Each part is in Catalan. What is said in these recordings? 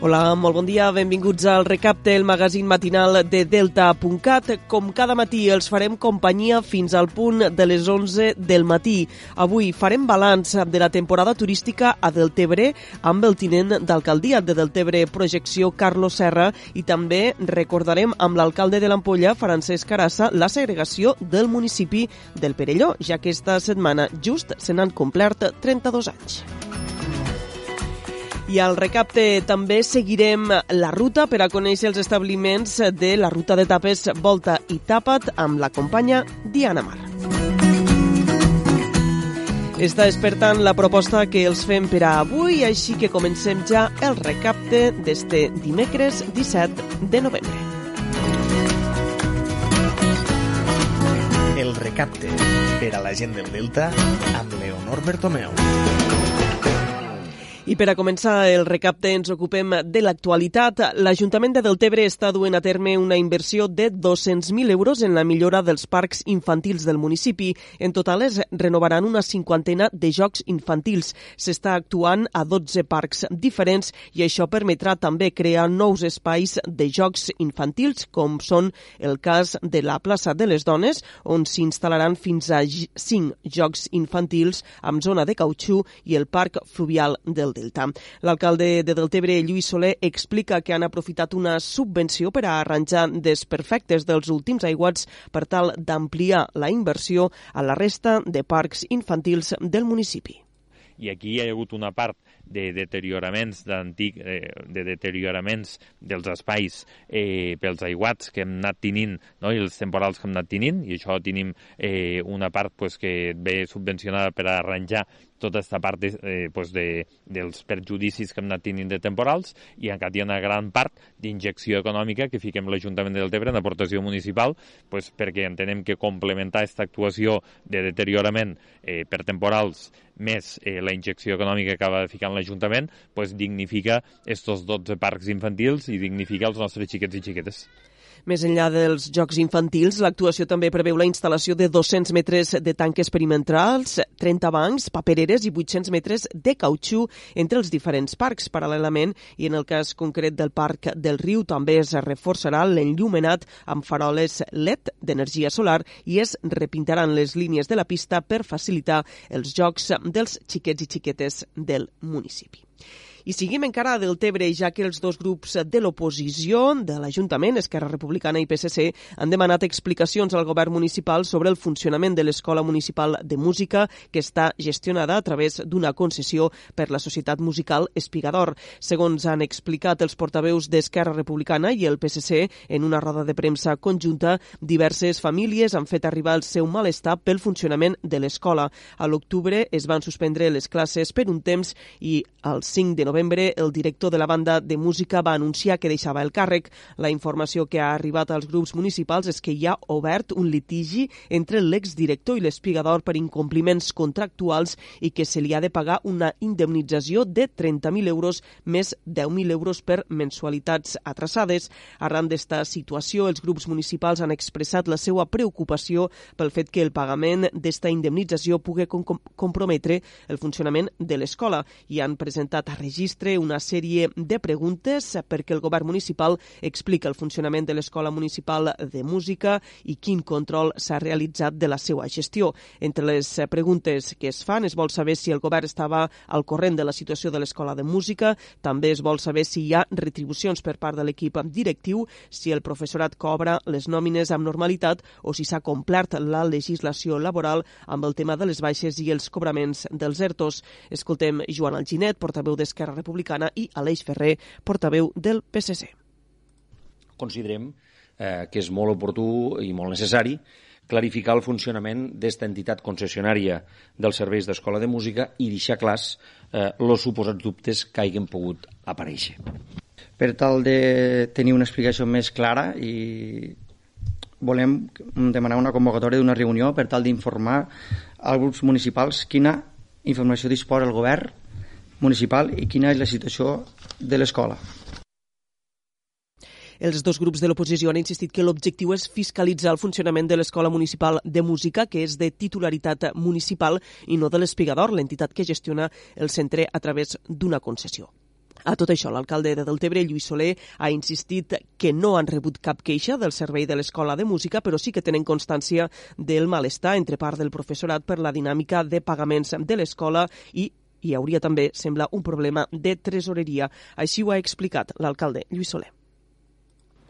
Hola, molt bon dia, benvinguts al Recapte, el magazín matinal de Delta.cat. Com cada matí els farem companyia fins al punt de les 11 del matí. Avui farem balanç de la temporada turística a Deltebre amb el tinent d'alcaldia de Deltebre Projecció, Carlos Serra, i també recordarem amb l'alcalde de l'Ampolla, Francesc Carassa, la segregació del municipi del Perelló, ja que esta setmana just se n'han complert 32 anys. I al recapte també seguirem la ruta per a conèixer els establiments de la ruta de tapes Volta i Tapat amb la companya Diana Mar. Està despertant la proposta que els fem per a avui, així que comencem ja el recapte d'este dimecres 17 de novembre. El recapte per a la gent del Delta amb Leonor Bertomeu. I per a començar el recapte ens ocupem de l'actualitat. L'Ajuntament de Deltebre està duent a terme una inversió de 200.000 euros en la millora dels parcs infantils del municipi. En total es renovaran una cinquantena de jocs infantils. S'està actuant a 12 parcs diferents i això permetrà també crear nous espais de jocs infantils, com són el cas de la plaça de les Dones, on s'instal·laran fins a 5 jocs infantils amb zona de cautxú i el parc fluvial del Delta. L'alcalde de Deltebre, Lluís Soler, explica que han aprofitat una subvenció per a arranjar desperfectes dels últims aiguats per tal d'ampliar la inversió a la resta de parcs infantils del municipi. I aquí hi ha hagut una part de deterioraments d'antic, eh, de deterioraments dels espais eh, pels aiguats que hem anat tenint no? i els temporals que hem anat tenint i això tenim eh, una part pues, que ve subvencionada per arranjar tota aquesta part eh, pues de, dels perjudicis que hem anat tenint de temporals i encara hi ha una gran part d'injecció econòmica que fiquem l'Ajuntament de Deltebre en aportació municipal pues, perquè entenem que complementar aquesta actuació de deteriorament eh, per temporals més eh, la injecció econòmica que acaba en l'Ajuntament pues, dignifica estos 12 parcs infantils i dignifica els nostres xiquets i xiquetes. Més enllà dels jocs infantils, l'actuació també preveu la instal·lació de 200 metres de tanques perimetrals, 30 bancs, papereres i 800 metres de cautxú entre els diferents parcs. Paral·lelament, i en el cas concret del Parc del Riu, també es reforçarà l'enllumenat amb faroles LED d'energia solar i es repintaran les línies de la pista per facilitar els jocs dels xiquets i xiquetes del municipi. I seguim encara a Deltebre, ja que els dos grups de l'oposició de l'Ajuntament, Esquerra Republicana i PSC, han demanat explicacions al govern municipal sobre el funcionament de l'Escola Municipal de Música, que està gestionada a través d'una concessió per la Societat Musical Espigador. Segons han explicat els portaveus d'Esquerra Republicana i el PSC en una roda de premsa conjunta, diverses famílies han fet arribar el seu malestar pel funcionament de l'escola. A l'octubre es van suspendre les classes per un temps i el 5 de novembre novembre, el director de la banda de música va anunciar que deixava el càrrec. La informació que ha arribat als grups municipals és que hi ha obert un litigi entre l'exdirector i l'espigador per incompliments contractuals i que se li ha de pagar una indemnització de 30.000 euros més 10.000 euros per mensualitats atrasades. Arran d'esta situació, els grups municipals han expressat la seva preocupació pel fet que el pagament d'esta indemnització pugui com comprometre el funcionament de l'escola i han presentat a registre registre una sèrie de preguntes perquè el govern municipal explica el funcionament de l'Escola Municipal de Música i quin control s'ha realitzat de la seva gestió. Entre les preguntes que es fan es vol saber si el govern estava al corrent de la situació de l'Escola de Música, també es vol saber si hi ha retribucions per part de l'equip directiu, si el professorat cobra les nòmines amb normalitat o si s'ha complert la legislació laboral amb el tema de les baixes i els cobraments dels ERTOs. Escoltem Joan Alginet, portaveu d'Esquerra Republicana, i Aleix Ferrer, portaveu del PSC. Considerem eh, que és molt oportú i molt necessari clarificar el funcionament d'esta entitat concessionària dels serveis d'escola de música i deixar clars eh, els suposats dubtes que hagin pogut aparèixer. Per tal de tenir una explicació més clara i volem demanar una convocatòria d'una reunió per tal d'informar als grups municipals quina informació disposa el govern municipal i quina és la situació de l'escola. Els dos grups de l'oposició han insistit que l'objectiu és fiscalitzar el funcionament de l'Escola Municipal de Música, que és de titularitat municipal i no de l'Espigador, l'entitat que gestiona el centre a través d'una concessió. A tot això, l'alcalde de Deltebre, Lluís Soler, ha insistit que no han rebut cap queixa del servei de l'Escola de Música, però sí que tenen constància del malestar entre part del professorat per la dinàmica de pagaments de l'escola i hi hauria també, sembla, un problema de tresoreria. Així ho ha explicat l'alcalde Lluís Soler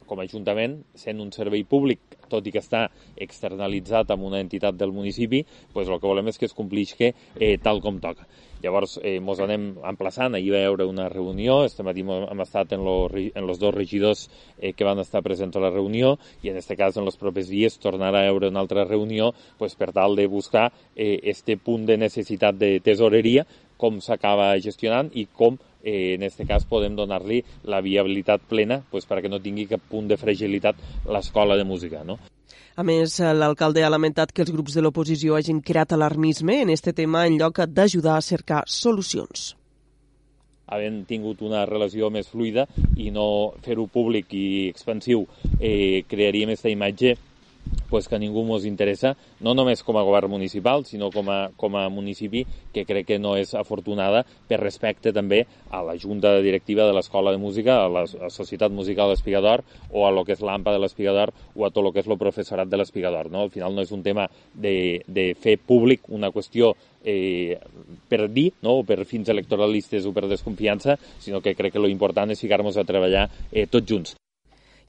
com a Ajuntament, sent un servei públic, tot i que està externalitzat amb una entitat del municipi, pues el que volem és que es complisca eh, tal com toca. Llavors, eh, mos anem emplaçant, ahir va haure una reunió, este matí hem estat en, lo, en los dos regidors eh, que van estar presents a la reunió i en aquest cas en els propers dies tornarà a haure una altra reunió pues, per tal de buscar eh, este punt de necessitat de tesoreria, com s'acaba gestionant i com eh, en aquest cas podem donar-li la viabilitat plena pues, perquè no tingui cap punt de fragilitat l'escola de música. No? A més, l'alcalde ha lamentat que els grups de l'oposició hagin creat alarmisme en aquest tema en lloc d'ajudar a cercar solucions havent tingut una relació més fluida i no fer-ho públic i expansiu eh, crearíem aquesta imatge pues que a ningú ens interessa, no només com a govern municipal, sinó com a, com a municipi que crec que no és afortunada per respecte també a la Junta Directiva de l'Escola de Música, a la, Societat Musical d'Espigador o a lo que és l'AMPA de l'Espigador o a tot el que és el professorat de l'Espigador. No? Al final no és un tema de, de fer públic una qüestió eh, per dir, no? o per fins electoralistes o per desconfiança, sinó que crec que lo important és ficar-nos a treballar eh, tots junts.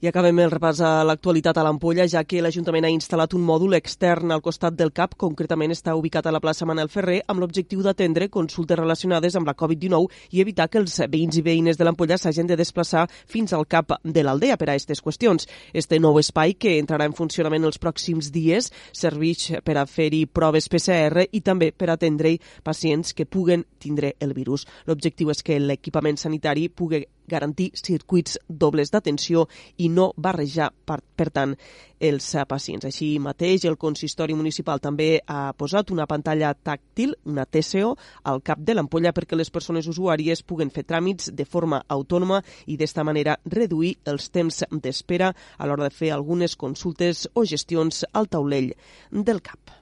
I acabem el repàs a l'actualitat a l'Ampolla, ja que l'Ajuntament ha instal·lat un mòdul extern al costat del CAP, concretament està ubicat a la plaça Manel Ferrer, amb l'objectiu d'atendre consultes relacionades amb la Covid-19 i evitar que els veïns i veïnes de l'Ampolla s'hagin de desplaçar fins al CAP de l'aldea per a aquestes qüestions. Este nou espai, que entrarà en funcionament els pròxims dies, serveix per a fer-hi proves PCR i també per atendre pacients que puguen tindre el virus. L'objectiu és que l'equipament sanitari pugui garantir circuits dobles d'atenció i no barrejar, per, per tant, els pacients. Així mateix, el consistori municipal també ha posat una pantalla tàctil, una TCO, al cap de l'ampolla perquè les persones usuàries puguen fer tràmits de forma autònoma i d'esta manera reduir els temps d'espera a l'hora de fer algunes consultes o gestions al taulell del CAP.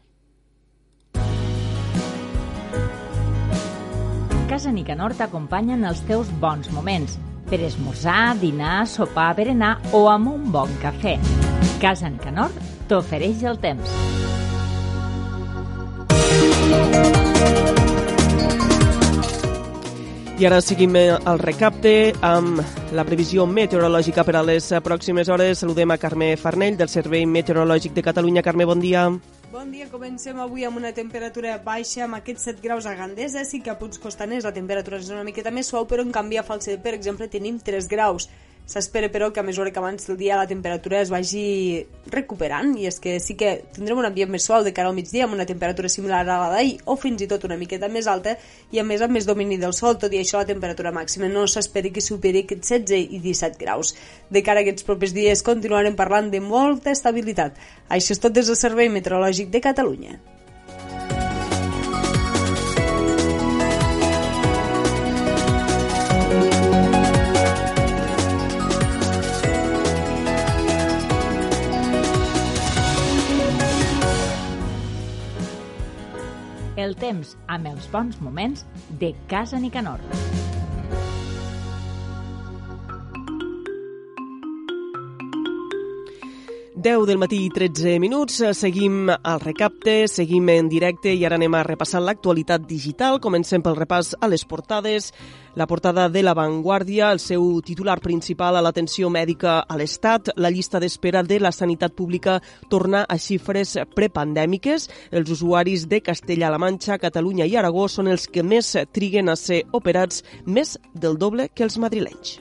Casa Nicanor t'acompanya en els teus bons moments per esmorzar, dinar, sopar, berenar o amb un bon cafè. Casa Nicanor t'ofereix el temps. I ara seguim al recapte amb la previsió meteorològica per a les pròximes hores. Saludem a Carme Farnell del Servei Meteorològic de Catalunya. Carme, bon dia. Bon dia, comencem avui amb una temperatura baixa, amb aquests 7 graus a Gandesa, sí que a punts costaners la temperatura és una miqueta més suau, però en canvi a Falset, per exemple, tenim 3 graus. S'espera, però, que a mesura que avanci el dia la temperatura es vagi recuperant i és que sí que tindrem un ambient més suau de cara al migdia amb una temperatura similar a la d'ahir o fins i tot una miqueta més alta i a més amb més domini del sol, tot i això la temperatura màxima no s'esperi que superi aquests 16 i 17 graus. De cara a aquests propers dies continuarem parlant de molta estabilitat. Això és tot des del Servei Meteorològic de Catalunya. El temps amb els bons moments de Casa Nicanor. Deu del matí i 13 minuts, seguim al recapte, seguim en directe i ara anem a repassar l'actualitat digital. Comencem pel repàs a les portades. La portada de La Vanguardia, el seu titular principal a l'atenció mèdica a l'Estat, la llista d'espera de la sanitat pública torna a xifres prepandèmiques. Els usuaris de Castella-La Manxa, Catalunya i Aragó són els que més triguen a ser operats, més del doble que els madrilenys.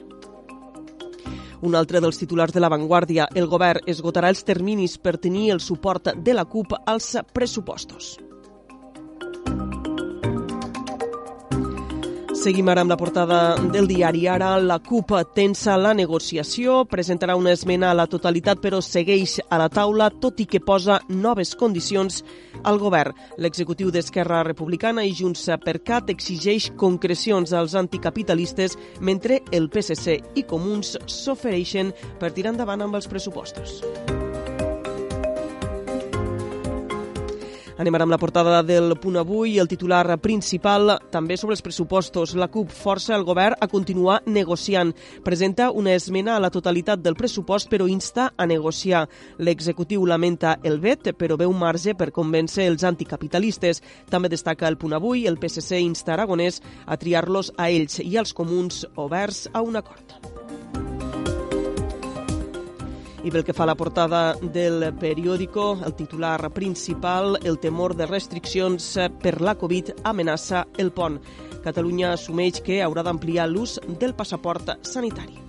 Un altre dels titulars de La Vanguardia, el govern esgotarà els terminis per tenir el suport de la CUP als pressupostos. Seguim ara amb la portada del diari. Ara la CUP tensa la negociació, presentarà una esmena a la totalitat però segueix a la taula, tot i que posa noves condicions al govern. L'executiu d'Esquerra Republicana i Junts per Cat exigeix concrecions als anticapitalistes mentre el PSC i Comuns s'ofereixen per tirar endavant amb els pressupostos. Anem ara amb la portada del punt avui. El titular principal també sobre els pressupostos. La CUP força el govern a continuar negociant. Presenta una esmena a la totalitat del pressupost però insta a negociar. L'executiu lamenta el vet però veu marge per convèncer els anticapitalistes. També destaca el punt avui. El PSC insta Aragonès a triar-los a ells i als comuns oberts a un acord. I pel que fa a la portada del periòdico, el titular principal, el temor de restriccions per la Covid amenaça el pont. Catalunya assumeix que haurà d'ampliar l'ús del passaport sanitari.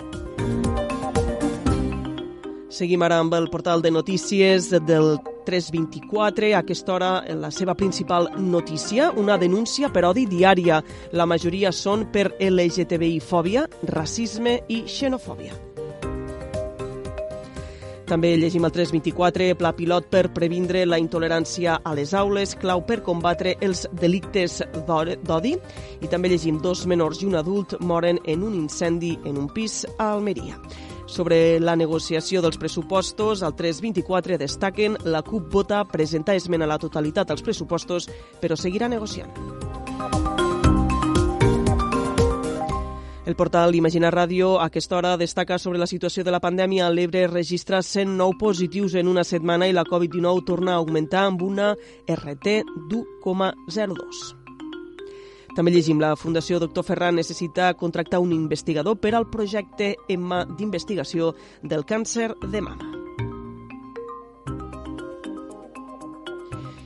Seguim ara amb el portal de notícies del 324. A aquesta hora, la seva principal notícia, una denúncia per odi diària. La majoria són per LGTBI-fòbia, racisme i xenofòbia. També llegim el 324, pla pilot per previndre la intolerància a les aules, clau per combatre els delictes d'odi. I també llegim dos menors i un adult moren en un incendi en un pis a Almeria. Sobre la negociació dels pressupostos, al 324 destaquen la CUP vota presentar esmena a la totalitat als pressupostos, però seguirà negociant. El portal Imagina Ràdio a aquesta hora destaca sobre la situació de la pandèmia. L'Ebre registra 109 positius en una setmana i la Covid-19 torna a augmentar amb una RT d'1,02. També llegim la Fundació Doctor Ferran necessita contractar un investigador per al projecte EMMA d'investigació del càncer de mama.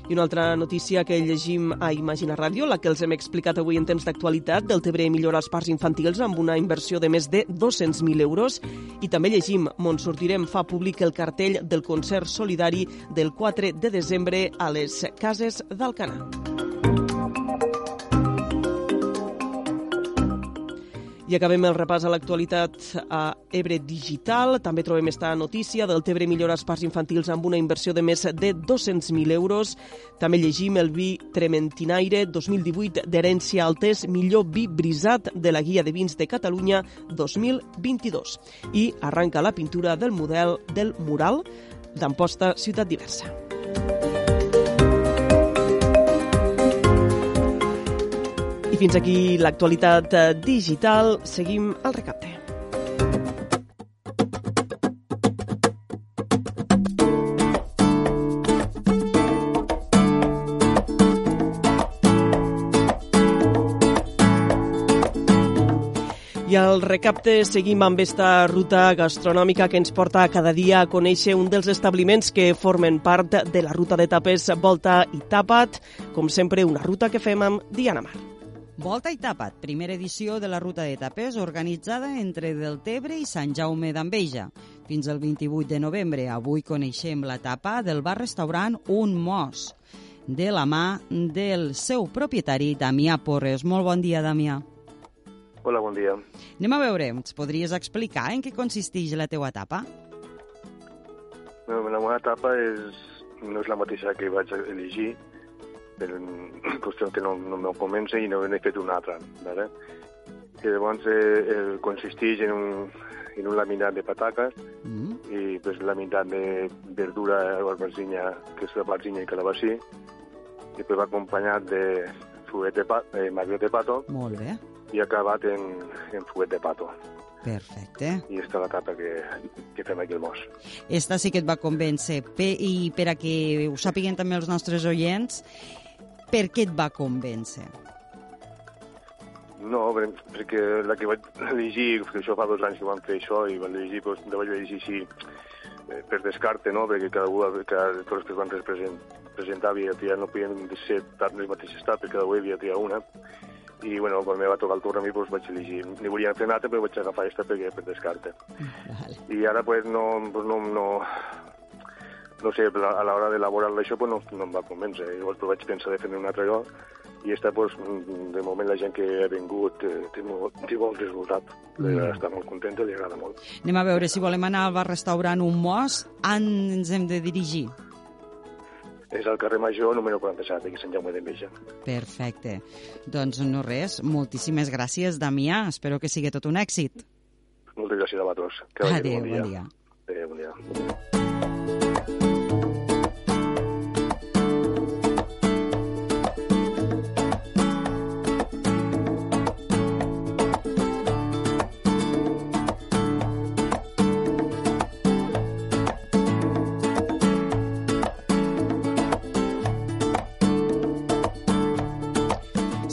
I una altra notícia que llegim a Imagina Ràdio, la que els hem explicat avui en temps d'actualitat, del Tebre millora els parcs infantils amb una inversió de més de 200.000 euros. I també llegim, Montsortirem fa públic el cartell del concert solidari del 4 de desembre a les cases d'Alcanar. I acabem el repàs a l'actualitat a Ebre Digital. També trobem esta notícia del Tebre millora els parcs infantils amb una inversió de més de 200.000 euros. També llegim el vi Trementinaire 2018 d'herència altes, millor vi brisat de la guia de vins de Catalunya 2022. I arranca la pintura del model del mural d'Amposta Ciutat Diversa. I fins aquí l'actualitat eh, digital. Seguim al recapte. I al recapte seguim amb esta ruta gastronòmica que ens porta cada dia a conèixer un dels establiments que formen part de la ruta de tapes Volta i Tapat. Com sempre, una ruta que fem amb Diana Mar. Volta i Tapat, primera edició de la ruta de tapes organitzada entre Deltebre i Sant Jaume d'Enveja. Fins al 28 de novembre, avui coneixem la tapa del bar-restaurant Un Mos, de la mà del seu propietari, Damià Porres. Molt bon dia, Damià. Hola, bon dia. Anem a veure, ens podries explicar en què consisteix la teua tapa? La meva etapa és, no és la mateixa que vaig elegir, per qüestió que no, no me'l comença i no n'he fet una altra. Vale? I llavors eh, eh, consisteix en un, en un laminat de pataques Mm. i pues, laminat de verdura, albarzinya, que és la barzinya i calabací, i després va acompanyat de fuet de, pa, eh, magret de pato Molt bé, i acabat en, en fuet de pato. perfecte. I és la tapa que, que fem aquí al Mos. Esta sí que et va convèncer. Pe I per a que ho sàpiguen també els nostres oients, per què et va convèncer? No, per- perquè la que vaig llegir, que això fa dos anys que vam fer això, i vaig llegir, doncs, la vaig llegir així eh, per descarte, no? perquè cada un, cada, tots els que van represent, presentar havia triat, no podien ser tant el mateix estat, perquè cada un havia triat una, i bueno, quan me va tocar el torn a mi, doncs vaig elegir. Ni volia fer nata, però vaig agafar aquesta perquè per descarte. Vale. I ara, pues, no, pues, no, no, no sé, a l'hora d'elaborar això, pues, no, no em va convèncer. Llavors, vaig pensar de fer-ne un altre lloc, i està, pues, de moment la gent que ha vingut eh, té, molt, té bon resultat. Mm. Està molt contenta, li agrada molt. Anem a veure si volem anar al bar-restaurant Un Mos, ens hem de dirigir? És al carrer Major, número 47, aquí a Sant Jaume d'Enveja. Perfecte. Doncs no res, moltíssimes gràcies, Damià. Espero que sigui tot un èxit. Moltes gràcies a vosaltres. Adéu, bon dia. bon dia. Adéu, bon dia.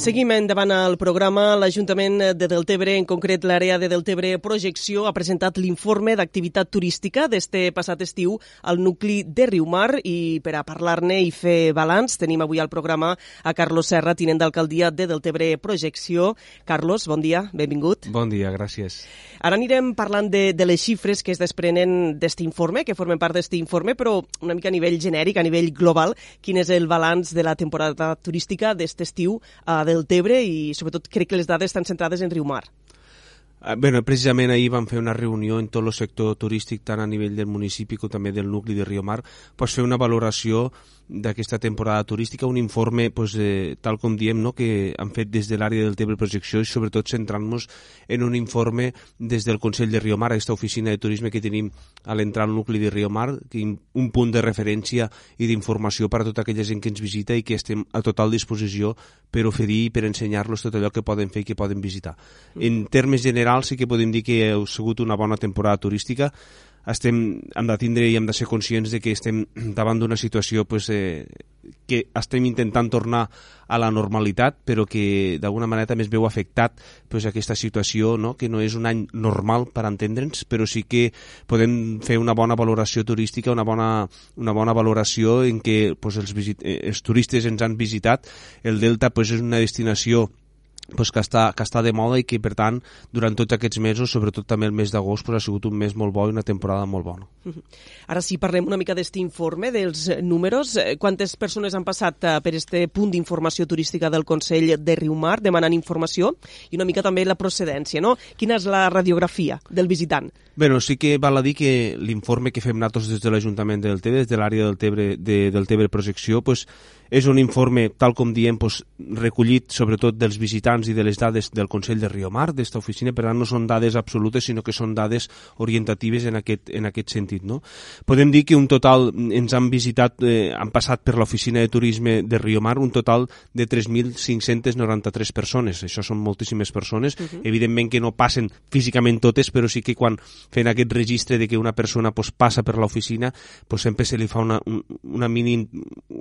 Seguim endavant al programa. L'Ajuntament de Deltebre, en concret l'àrea de Deltebre Projecció, ha presentat l'informe d'activitat turística d'este passat estiu al nucli de Riumar i per a parlar-ne i fer balanç tenim avui al programa a Carlos Serra, tinent d'alcaldia de Deltebre Projecció. Carlos, bon dia, benvingut. Bon dia, gràcies. Ara anirem parlant de, de les xifres que es desprenen d'este informe, que formen part d'este informe, però una mica a nivell genèric, a nivell global, quin és el balanç de la temporada turística d'este estiu a Deltebre i sobretot crec que les dades estan centrades en Riumar. Ah, Bueno, precisament ahir vam fer una reunió en tot el sector turístic, tant a nivell del municipi com també del nucli de Riomar, pues fer una valoració d'aquesta temporada turística, un informe, pues, eh, tal com diem, no, que han fet des de l'àrea del Tebre Projecció i sobretot centrant-nos en un informe des del Consell de Riomar, aquesta oficina de turisme que tenim a l'entrar al nucli de Riomar, un punt de referència i d'informació per a tota aquella gent que ens visita i que estem a total disposició per oferir i per ensenyar-los tot allò que poden fer i que poden visitar. En termes generals sí que podem dir que ha sigut una bona temporada turística, estem, hem de tindre i hem de ser conscients de que estem davant d'una situació pues, eh, que estem intentant tornar a la normalitat, però que d'alguna manera també es veu afectat pues, aquesta situació, no? que no és un any normal per entendre'ns, però sí que podem fer una bona valoració turística, una bona, una bona valoració en què pues, els, visit, eh, els turistes ens han visitat. El Delta pues, és una destinació pues, que, està, que està de moda i que, per tant, durant tots aquests mesos, sobretot també el mes d'agost, pues, ha sigut un mes molt bo i una temporada molt bona. Ara sí, parlem una mica d'aquest informe, dels eh, números. Eh, Quantes persones han passat eh, per este punt d'informació turística del Consell de Riumar demanant informació i una mica també la procedència, no? Quina és la radiografia del visitant? Bueno, sí que val a dir que l'informe que fem nosaltres des de l'Ajuntament del Tebre, des de l'àrea del Tebre, de, del Tebre Projecció, pues, és un informe, tal com diem, pues, recollit sobretot dels visitants i de les dades del Consell de Riomar, d'esta oficina, per tant no són dades absolutes, sinó que són dades orientatives en aquest, en aquest sentit. No? Podem dir que un total, ens han visitat, eh, han passat per l'oficina de turisme de Riomar un total de 3.593 persones. Això són moltíssimes persones. Uh -huh. Evidentment que no passen físicament totes, però sí que quan fent aquest registre de que una persona pues, passa per l'oficina, pues, sempre se li fa una, un- una mini,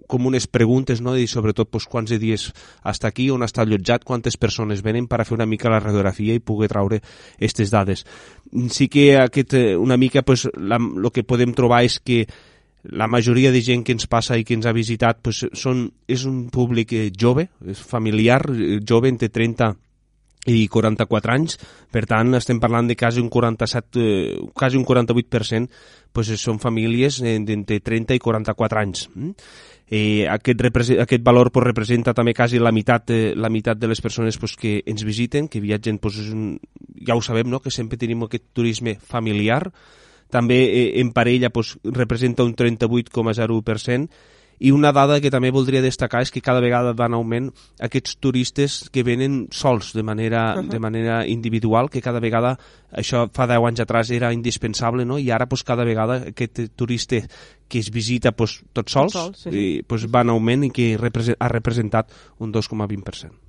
com unes preguntes, no? i sobretot pues, quants dies està aquí, on està allotjat, quantes persones venen per a fer una mica la radiografia i poder traure aquestes dades. Sí que aquest, eh, una mica pues, el que podem trobar és que la majoria de gent que ens passa i que ens ha visitat pues, són, és un públic eh, jove, és familiar, eh, jove entre 30 i 44 anys, per tant estem parlant de quasi un 47, eh, quasi un 48% pues, són famílies d'entre 30 i 44 anys. Eh, aquest, aquest valor pues, representa també quasi la meitat, eh, la meitat de les persones pues, que ens visiten, que viatgen, pues, és un, ja ho sabem, no? que sempre tenim aquest turisme familiar, també eh, en parella pues, representa un 38,01%, i una dada que també voldria destacar és que cada vegada van en augment aquests turistes que venen sols de manera, uh -huh. de manera individual, que cada vegada, això fa 10 anys atrás era indispensable, no? i ara pues, cada vegada aquest turista que es visita pues, tot sols, Tot sol, sí. i, pues, va en augment i que ha representat un 2,20%.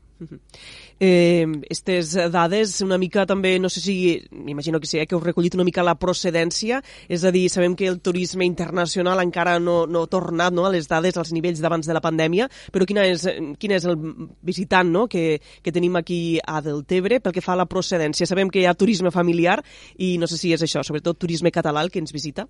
Eh, estes dades una mica també, no sé si, m'imagino que sí, eh, que heu recollit una mica la procedència, és a dir, sabem que el turisme internacional encara no, no ha tornat no, a les dades, als nivells d'abans de la pandèmia, però quina és, quin és el visitant no, que, que tenim aquí a Deltebre pel que fa a la procedència? Sabem que hi ha turisme familiar i no sé si és això, sobretot turisme català el que ens visita.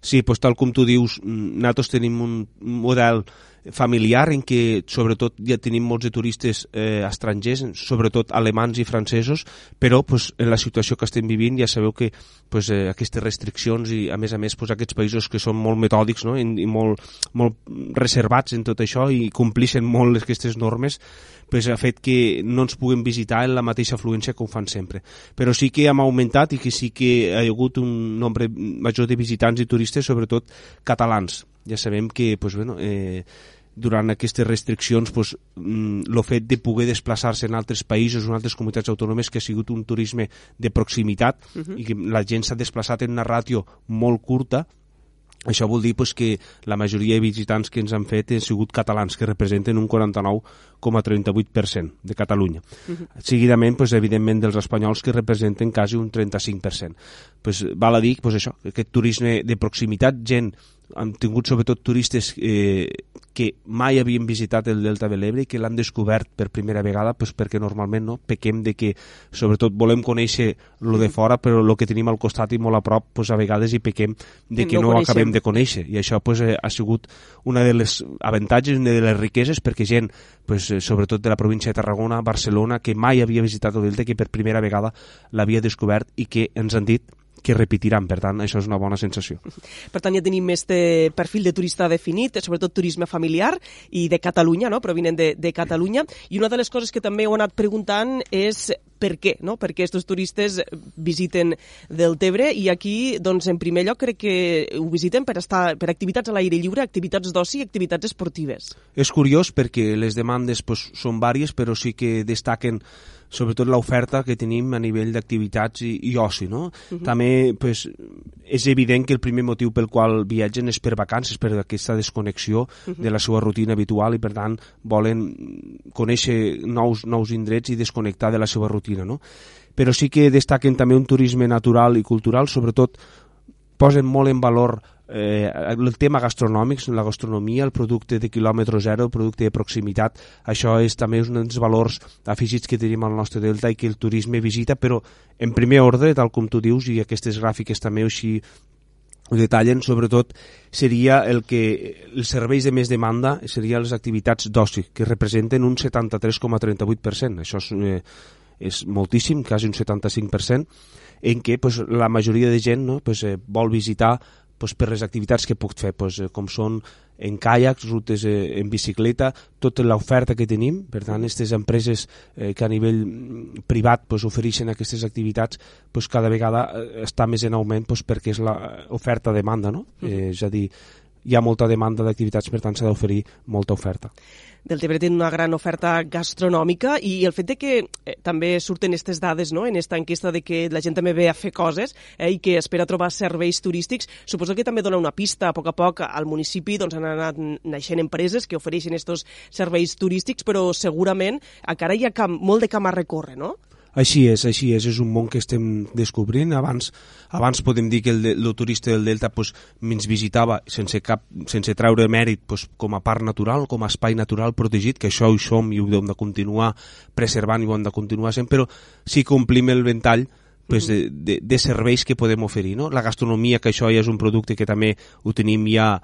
Sí, pues, tal com tu dius, mm, nosaltres tenim un model familiar en què sobretot ja tenim molts de turistes eh, estrangers, sobretot alemans i francesos, però pues, en la situació que estem vivint ja sabeu que pues, eh, aquestes restriccions i a més a més pues, aquests països que són molt metòdics no? I, i molt, molt reservats en tot això i complixen molt aquestes normes pues, ha fet que no ens puguem visitar en la mateixa afluència que fan sempre. Però sí que hem augmentat i que sí que ha hagut un nombre major de visitants i turistes, sobretot catalans. Ja sabem que pues, bueno, eh, durant aquestes restriccions pues, el mm, fet de poder desplaçar-se en altres països o en altres comunitats autònomes que ha sigut un turisme de proximitat uh -huh. i que la gent s'ha desplaçat en una ràtio molt curta això vol dir pues, que la majoria de visitants que ens han fet han sigut catalans, que representen un 49,38% de Catalunya. Uh -huh. Seguidament, pues, evidentment, dels espanyols que representen quasi un 35%. Pues, val a dir pues, això, aquest turisme de proximitat, gent hem tingut sobretot turistes eh, que mai havien visitat el Delta de l'Ebre i que l'han descobert per primera vegada pues, perquè normalment no pequem de que sobretot volem conèixer lo de fora però el que tenim al costat i molt a prop pues, a vegades hi pequem de que no, no acabem de conèixer. I això pues, eh, ha sigut una de les avantatges, una de les riqueses perquè gent pues, eh, sobretot de la província de Tarragona, Barcelona, que mai havia visitat el Delta que per primera vegada l'havia descobert i que ens han dit que repetiran, per tant, això és una bona sensació. Per tant, ja tenim de perfil de turista definit, sobretot turisme familiar i de Catalunya, no? provinent de, de Catalunya, i una de les coses que també heu anat preguntant és per què, no? per què aquests turistes visiten del Tebre i aquí, doncs, en primer lloc, crec que ho visiten per, estar, per activitats a l'aire lliure, activitats d'oci i activitats esportives. És curiós perquè les demandes pues, són vàries, però sí que destaquen sobretot l'oferta que tenim a nivell d'activitats i, i oci. No? Uh -huh. També pues, és evident que el primer motiu pel qual viatgen és per vacances, per aquesta desconnexió uh -huh. de la seva rutina habitual i per tant volen conèixer nous, nous indrets i desconnectar de la seva rutina. No? Però sí que destaquen també un turisme natural i cultural, sobretot posen molt en valor eh, el tema gastronòmic, la gastronomia, el producte de quilòmetre zero, el producte de proximitat, això és també un dels valors afegits que tenim al nostre delta i que el turisme visita, però en primer ordre, tal com tu dius, i aquestes gràfiques també així ho detallen, sobretot seria el que els serveis de més demanda serien les activitats d'oci, que representen un 73,38%. Això és, eh, és moltíssim, quasi un 75%, en què pues, la majoria de gent no, pues, eh, vol visitar pues, per les activitats que puc fer, pues, eh, com són en caiacs, rutes eh, en bicicleta, tota l'oferta que tenim, per tant, aquestes empreses eh, que a nivell mm, privat pues, ofereixen aquestes activitats, pues, cada vegada eh, està més en augment pues, perquè és l'oferta-demanda, no? Eh, és a dir, hi ha molta demanda d'activitats, per tant s'ha d'oferir molta oferta. Deltebre té una gran oferta gastronòmica i el fet de que eh, també surten aquestes dades no? en aquesta enquesta de que la gent també ve a fer coses eh, i que espera trobar serveis turístics, suposo que també dona una pista a poc a poc al municipi doncs han anat naixent empreses que ofereixen aquests serveis turístics, però segurament encara hi ha camp, molt de camp a recórrer, no? Així és, així és, és un món que estem descobrint. Abans, abans podem dir que el, el turista del Delta pues, ens visitava sense, cap, sense treure mèrit pues, com a part natural, com a espai natural protegit, que això ho som i ho hem de continuar preservant i ho hem de continuar sent, però sí que omplim el ventall pues, de, de, de serveis que podem oferir. No? La gastronomia, que això ja és un producte que també ho tenim ja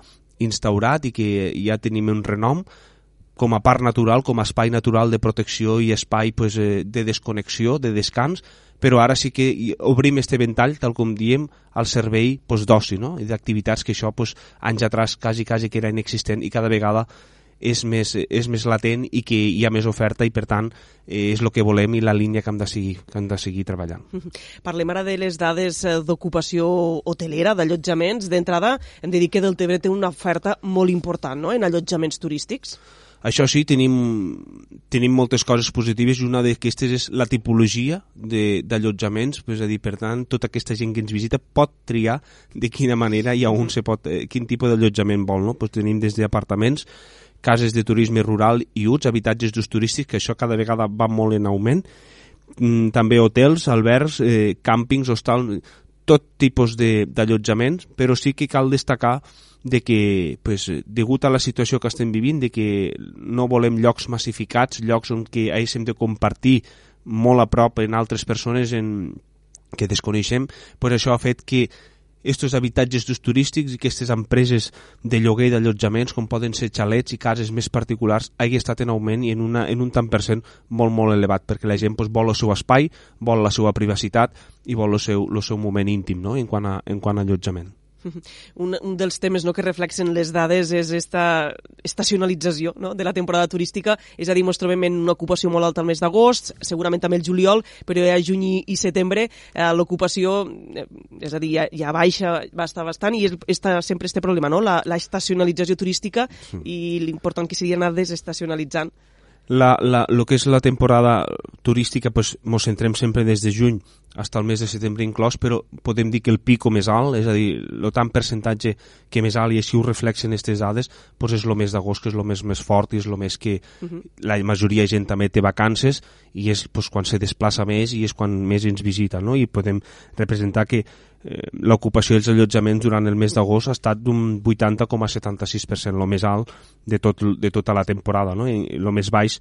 instaurat i que ja tenim un renom, com a part natural, com a espai natural de protecció i espai pues, eh, de desconnexió, de descans, però ara sí que obrim este ventall, tal com diem, al servei pues, d'oci, no? i d'activitats que això pues, anys atrás quasi, quasi que era inexistent i cada vegada és més, és més latent i que hi ha més oferta i per tant eh, és el que volem i la línia que hem de seguir, que hem de seguir treballant. Parlem ara de les dades eh, d'ocupació hotelera, d'allotjaments. D'entrada hem de dir que Deltebre té una oferta molt important no? en allotjaments turístics. Això sí, tenim, tenim moltes coses positives i una d'aquestes és la tipologia d'allotjaments, és a dir, per tant, tota aquesta gent que ens visita pot triar de quina manera i a on se pot, eh, quin tipus d'allotjament vol. No? Pues tenim des d'apartaments, cases de turisme rural i UTS, habitatges d'ús turístic, que això cada vegada va molt en augment, mm, també hotels, albergs, eh, càmpings, hostals, tot tipus d'allotjaments, però sí que cal destacar de que, pues, degut a la situació que estem vivint, de que no volem llocs massificats, llocs on que haguéssim de compartir molt a prop en altres persones en, que desconeixem, pues això ha fet que estos habitatges d'ús turístics i aquestes empreses de lloguer d'allotjaments, com poden ser xalets i cases més particulars, hagi estat en augment i en, una, en un tant per cent molt, molt elevat, perquè la gent pues, vol el seu espai, vol la seva privacitat i vol el seu, el seu moment íntim no? en, quant a, en quant a allotjament. Un, un dels temes no, que reflexen les dades és esta estacionalització no, de la temporada turística, és a dir, ens trobem en una ocupació molt alta al mes d'agost, segurament també el juliol, però ja juny i setembre eh, l'ocupació, eh, és a dir, ja, ja baixa basta bastant i és, està sempre este problema, no? la, la estacionalització turística i l'important que seria anar desestacionalitzant la, la, lo que és la temporada turística pues, centrem sempre des de juny fins al mes de setembre inclòs, però podem dir que el pico més alt, és a dir, el tant percentatge que més alt, i així ho reflexen aquestes dades, pues és el mes d'agost, que és el mes més fort i és el mes que uh -huh. la majoria de gent també té vacances i és pues, quan se desplaça més i és quan més ens visita, no? i podem representar que eh, l'ocupació dels allotjaments durant el mes d'agost ha estat d'un 80,76%, el més alt de, tot, de tota la temporada, no? i el més baix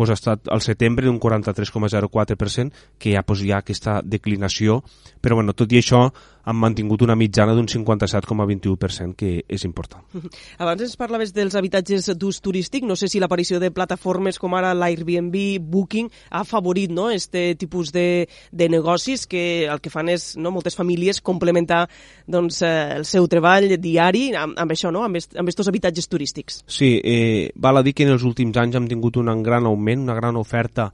pues, ha estat al setembre d'un 43,04%, que ja pues, hi ha aquesta declinació, però bueno, tot i això han mantingut una mitjana d'un 57,21%, que és important. Abans ens parlaves dels habitatges d'ús turístic, no sé si l'aparició de plataformes com ara l'Airbnb, Booking, ha favorit no, este tipus de, de negocis que el que fan és no, moltes famílies complementar doncs, eh, el seu treball diari amb, amb això, no? amb, est, amb estos habitatges turístics. Sí, eh, val a dir que en els últims anys hem tingut un gran augment, una gran oferta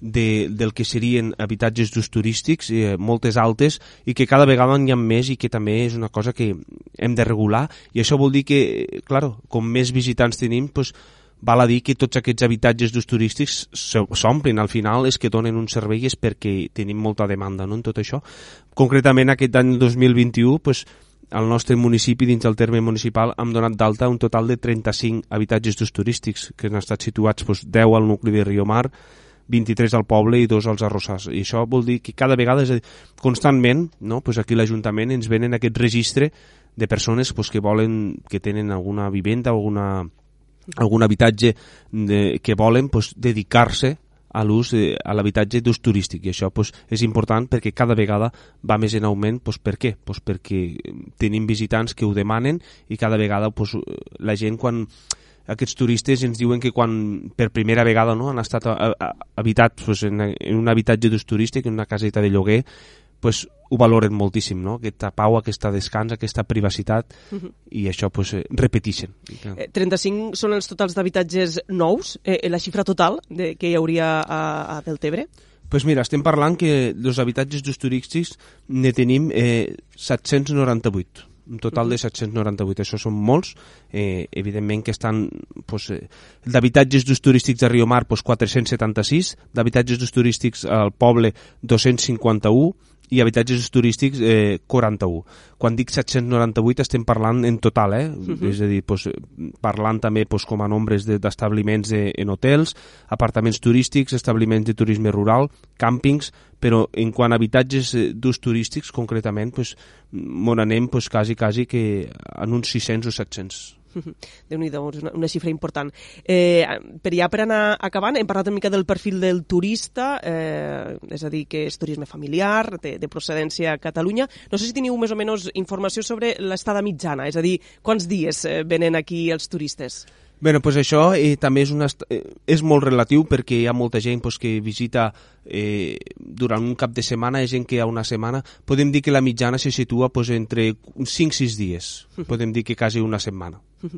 de, del que serien habitatges d'ús turístics, eh, moltes altes, i que cada vegada n'hi ha més i que també és una cosa que hem de regular, i això vol dir que, claro, com més visitants tenim, pues, val a dir que tots aquests habitatges d'ús turístics s'omplen, al final és que donen un servei és perquè tenim molta demanda no, en tot això. Concretament aquest any 2021, pues, al nostre municipi, dins del terme municipal, hem donat d'alta un total de 35 habitatges d'ús turístics que han estat situats pues, 10 al nucli de Riomar, 23 al poble i dos als arrossars. I això vol dir que cada vegada, és dir, constantment, no? pues aquí l'Ajuntament ens venen aquest registre de persones pues, que volen, que tenen alguna vivenda, alguna, algun habitatge de, que volen pues, dedicar-se a l'ús a l'habitatge d'ús turístic i això pues, és important perquè cada vegada va més en augment pues, per què? Pues perquè tenim visitants que ho demanen i cada vegada pues, la gent quan aquests turistes ens diuen que quan per primera vegada no, han estat habitats pues, en, en un habitatge d'ús turístic, en una caseta de lloguer, pues, ho valoren moltíssim, no? aquesta pau, aquesta descans, aquesta privacitat, uh -huh. i això pues, eh, repeteixen. Eh, 35 són els totals d'habitatges nous, eh, la xifra total de, que hi hauria a, a Deltebre? pues mira, estem parlant que dels habitatges d'ús turístics ne tenim eh, 798 un total de 798. Això són molts, eh, evidentment que estan pues, eh, d'habitatges d'ús turístics a Riomar pues, 476, d'habitatges d'ús turístics al poble 251, i habitatges turístics eh, 41. Quan dic 798 estem parlant en total, eh? Uh -huh. és a dir, pues, parlant també pues, com a nombres d'establiments de, en hotels, apartaments turístics, establiments de turisme rural, càmpings, però en quant a habitatges eh, d'ús turístics concretament, pues, m'on anem pues, quasi, quasi que en uns 600 o 700 déu nhi una, una xifra important. Eh, per ja per anar acabant, hem parlat una mica del perfil del turista, eh, és a dir, que és turisme familiar, de, de procedència a Catalunya. No sé si teniu més o menys informació sobre l'estada mitjana, és a dir, quants dies eh, venen aquí els turistes? Bé, pues això eh, també és, una, eh, és molt relatiu perquè hi ha molta gent pues, que visita eh, durant un cap de setmana, hi ha gent que hi ha una setmana. Podem dir que la mitjana se situa pues, entre 5-6 dies, podem dir que quasi una setmana.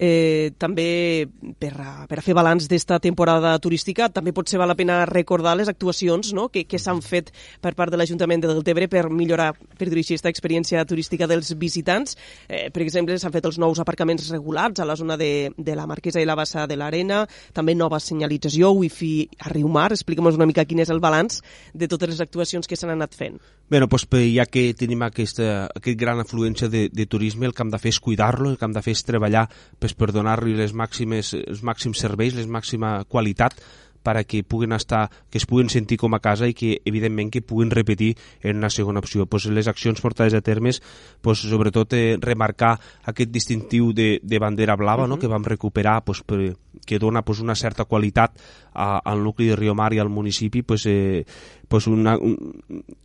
Eh, també per a, per a fer balanç d'esta temporada turística també potser val la pena recordar les actuacions no? que, que s'han fet per part de l'Ajuntament de Deltebre per millorar, per dir aquesta experiència turística dels visitants. Eh, per exemple, s'han fet els nous aparcaments regulats a la zona de, de la Marquesa i la Bassa de l'Arena, també nova senyalització, wifi a Riumar. Expliquem una mica quin és el balanç de totes les actuacions que s'han anat fent. Bé, doncs, ja que tenim aquesta, aquest gran afluència de, de turisme, el que hem de fer és cuidar-lo, el que hem de fer és treballar pues, per donar-li les màximes, els màxims serveis, les màxima qualitat para que puguen estar, que es puguen sentir com a casa i que, evidentment, que puguin repetir en una segona opció. Pues, les accions portades a termes, pues, sobretot eh, remarcar aquest distintiu de, de bandera blava, uh -huh. no?, que vam recuperar, pues, per, que dona pues, una certa qualitat a, al nucli de Riomar i al municipi, pues, eh, pues una, un,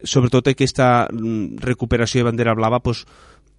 sobretot aquesta mm, recuperació de bandera blava pues,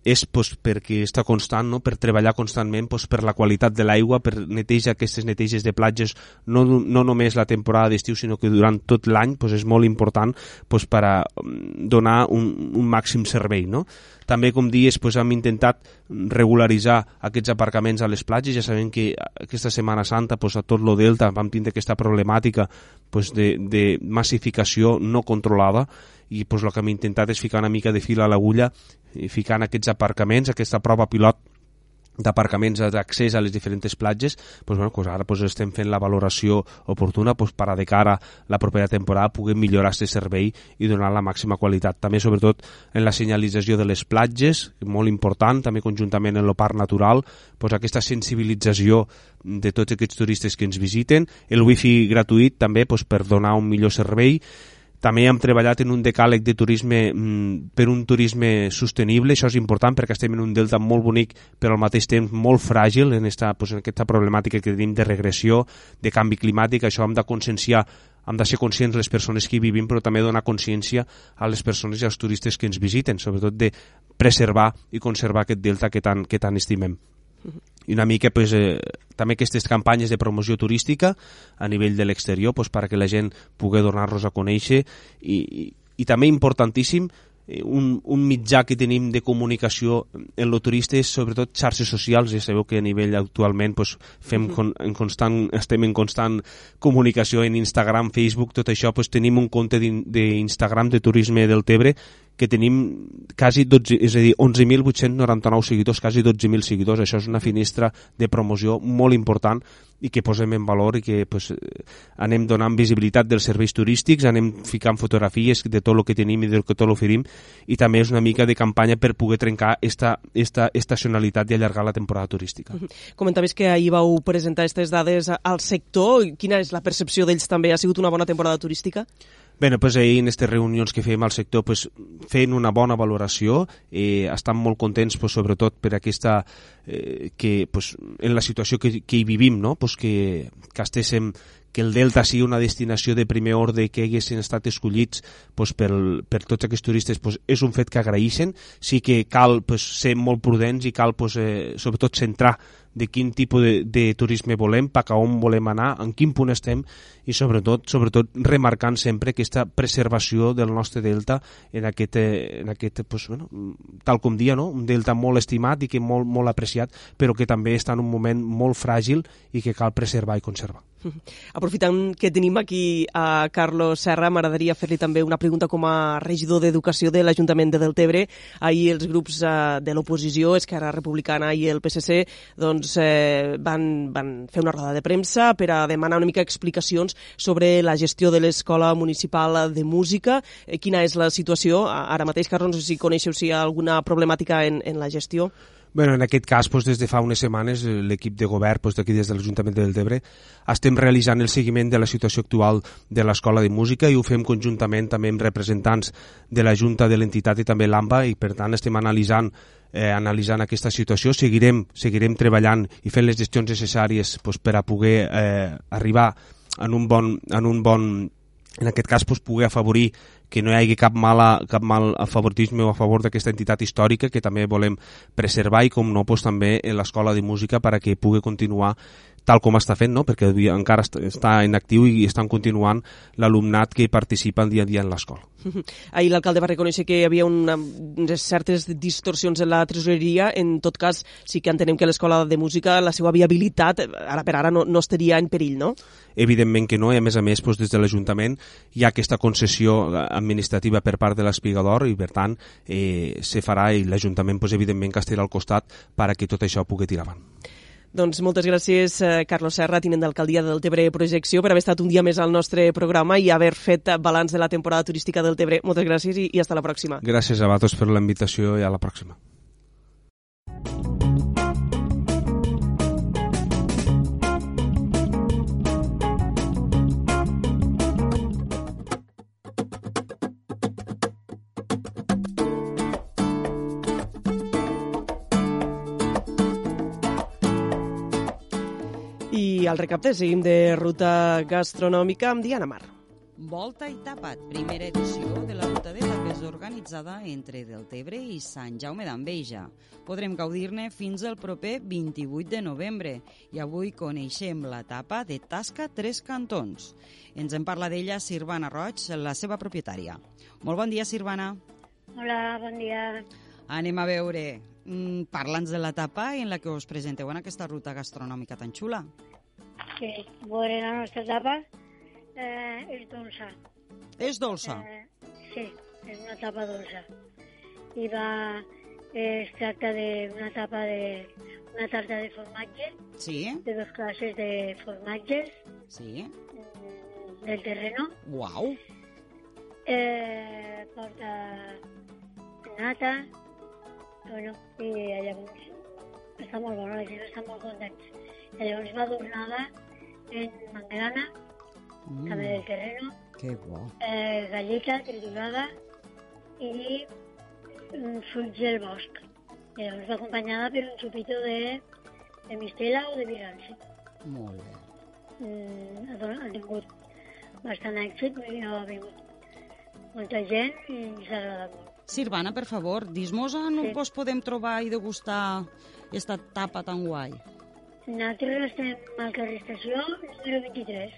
és pues, perquè està constant, no? per treballar constantment pues, per la qualitat de l'aigua, per netejar aquestes neteges de platges, no, no només la temporada d'estiu, sinó que durant tot l'any pues, és molt important pues, per a mm, donar un, un màxim servei. No? També, com dies, pues, hem intentat regularitzar aquests aparcaments a les platges. Ja sabem que aquesta Setmana Santa pues, a tot lo delta vam tindre aquesta problemàtica pues, de, de massificació no controlada i pues, el que hem intentat és ficar una mica de fil a l'agulla i ficant aquests aparcaments, aquesta prova pilot d'aparcaments d'accés a les diferents platges, doncs, bueno, doncs ara doncs estem fent la valoració oportuna doncs, per a de cara a la propera temporada puguem millorar aquest servei i donar la màxima qualitat. També, sobretot, en la senyalització de les platges, molt important, també conjuntament en el parc natural, doncs, aquesta sensibilització de tots aquests turistes que ens visiten, el wifi gratuït també doncs, per donar un millor servei, també hem treballat en un decàleg de turisme mm, per un turisme sostenible, això és important perquè estem en un delta molt bonic però al mateix temps molt fràgil en, esta, pues, en aquesta problemàtica que tenim de regressió, de canvi climàtic, això hem de conscienciar hem de ser conscients les persones que hi vivim, però també donar consciència a les persones i als turistes que ens visiten, sobretot de preservar i conservar aquest delta que tant, que tant estimem i una mica pues, eh, també aquestes campanyes de promoció turística a nivell de l'exterior pues, perquè la gent pugui donar-los a conèixer. I, i, i també importantíssim eh, un, un mitjà que tenim de comunicació en lo turista és sobretot xarxes socials, ja sabeu que a nivell actualment pues, fem con, en constant, estem en constant comunicació en Instagram, Facebook, tot això, pues, tenim un compte d'Instagram de turisme del Tebre que tenim quasi 12, és a dir, 11.899 seguidors, quasi 12.000 seguidors. Això és una finestra de promoció molt important i que posem en valor i que pues, anem donant visibilitat dels serveis turístics, anem ficant fotografies de tot el que tenim i que tot l'oferim i també és una mica de campanya per poder trencar esta, esta estacionalitat i allargar la temporada turística. Comentaves que ahir vau presentar aquestes dades al sector. Quina és la percepció d'ells també? Ha sigut una bona temporada turística? Bé, pues ahir en aquestes reunions que fèiem al sector pues, fent una bona valoració, eh, estan molt contents pues, sobretot per aquesta eh, que pues, en la situació que, que hi vivim, no? pues, que, que estéssim que el Delta sigui una destinació de primer ordre que haguessin estat escollits pues, per, per tots aquests turistes pues, és un fet que agraeixen. Sí que cal pues, ser molt prudents i cal pues, eh, sobretot centrar de quin tipus de, de turisme volem, cap a on volem anar, en quin punt estem i sobretot sobretot remarcant sempre aquesta preservació del nostre delta en aquest, eh, en aquest pues, bueno, tal com dia, no? un delta molt estimat i que molt, molt apreciat, però que també està en un moment molt fràgil i que cal preservar i conservar. Aprofitant que tenim aquí a Carlos Serra, m'agradaria fer-li també una pregunta com a regidor d'Educació de l'Ajuntament de Deltebre. Ahir els grups eh, de l'oposició, Esquerra Republicana i el PSC, doncs, eh, van, van fer una roda de premsa per a demanar una mica explicacions sobre la gestió de l'Escola Municipal de Música. Eh, quina és la situació? Ara mateix, Carlos, no sé si coneixeu si hi ha alguna problemàtica en, en la gestió. Bueno, en aquest cas, doncs, des de fa unes setmanes, eh, l'equip de govern doncs, d'aquí des de l'Ajuntament de Deltebre estem realitzant el seguiment de la situació actual de l'Escola de Música i ho fem conjuntament també amb representants de la Junta de l'entitat i també l'AMBA i per tant estem analitzant eh, analitzant aquesta situació, seguirem, seguirem treballant i fent les gestions necessàries doncs, per a poder eh, arribar en un bon, en un bon en aquest cas doncs, poder afavorir que no hi hagi cap, mala, cap mal favoritisme o a favor d'aquesta entitat històrica que també volem preservar i com no doncs, també en l'escola de música perquè pugui continuar tal com està fent, no? perquè encara està en actiu i estan continuant l'alumnat que participa el dia a dia en l'escola. Ahir l'alcalde va reconèixer que hi havia una, unes certes distorsions en la tresoreria. En tot cas, sí que entenem que l'escola de música, la seva viabilitat, ara per ara, no, no estaria en perill, no? Evidentment que no, i a més a més, doncs, des de l'Ajuntament hi ha aquesta concessió administrativa per part de l'Espigador i, per tant, eh, se farà i l'Ajuntament, doncs, evidentment, que estarà al costat perquè tot això pugui tirar avant. Doncs moltes gràcies, eh, Carlos Serra, tinent d'alcaldia del Tebre Projecció, per haver estat un dia més al nostre programa i haver fet balanç de la temporada turística del Tebre. Moltes gràcies i, i hasta la pròxima. Gràcies a vosaltres per la invitació i a la pròxima. I al recapte seguim de ruta gastronòmica amb Diana Mar. Volta i tapat, primera edició de la ruta de tapes organitzada entre Deltebre i Sant Jaume d'Enveja. Podrem gaudir-ne fins al proper 28 de novembre i avui coneixem la tapa de Tasca Tres Cantons. Ens en parla d'ella Sirvana Roig, la seva propietària. Molt bon dia, Sirvana. Hola, bon dia. Anem a veure, mm, parla'ns de la tapa en la que us presenteu en aquesta ruta gastronòmica tan xula. Sí, veure la nostra tapa eh, és dolça. És dolça? Eh, sí, és una tapa dolça. I va, eh, es tracta d'una tapa de una tarta de formatge, Sí, de dos classes de formatges sí. mm, del terreno. Uau. Eh, porta nata, bueno, i llavors està molt bona, la gent està molt contents. I llavors va adornada en mangrana, Mm, també del terreno, que bo. eh, galleta triturada i un fruits del bosc. Llavors va acompanyada per un xupito de, de mistela o de virance. Molt bé. Mm, ha, don- ha tingut bastant èxit, dir, ha vingut molta gent i s'ha agradat molt. Sirvana, per favor, dis-nos on Sí. vos podem trobar i degustar esta tapa tan guai. Nosaltres estem al carrer Estació, número 23,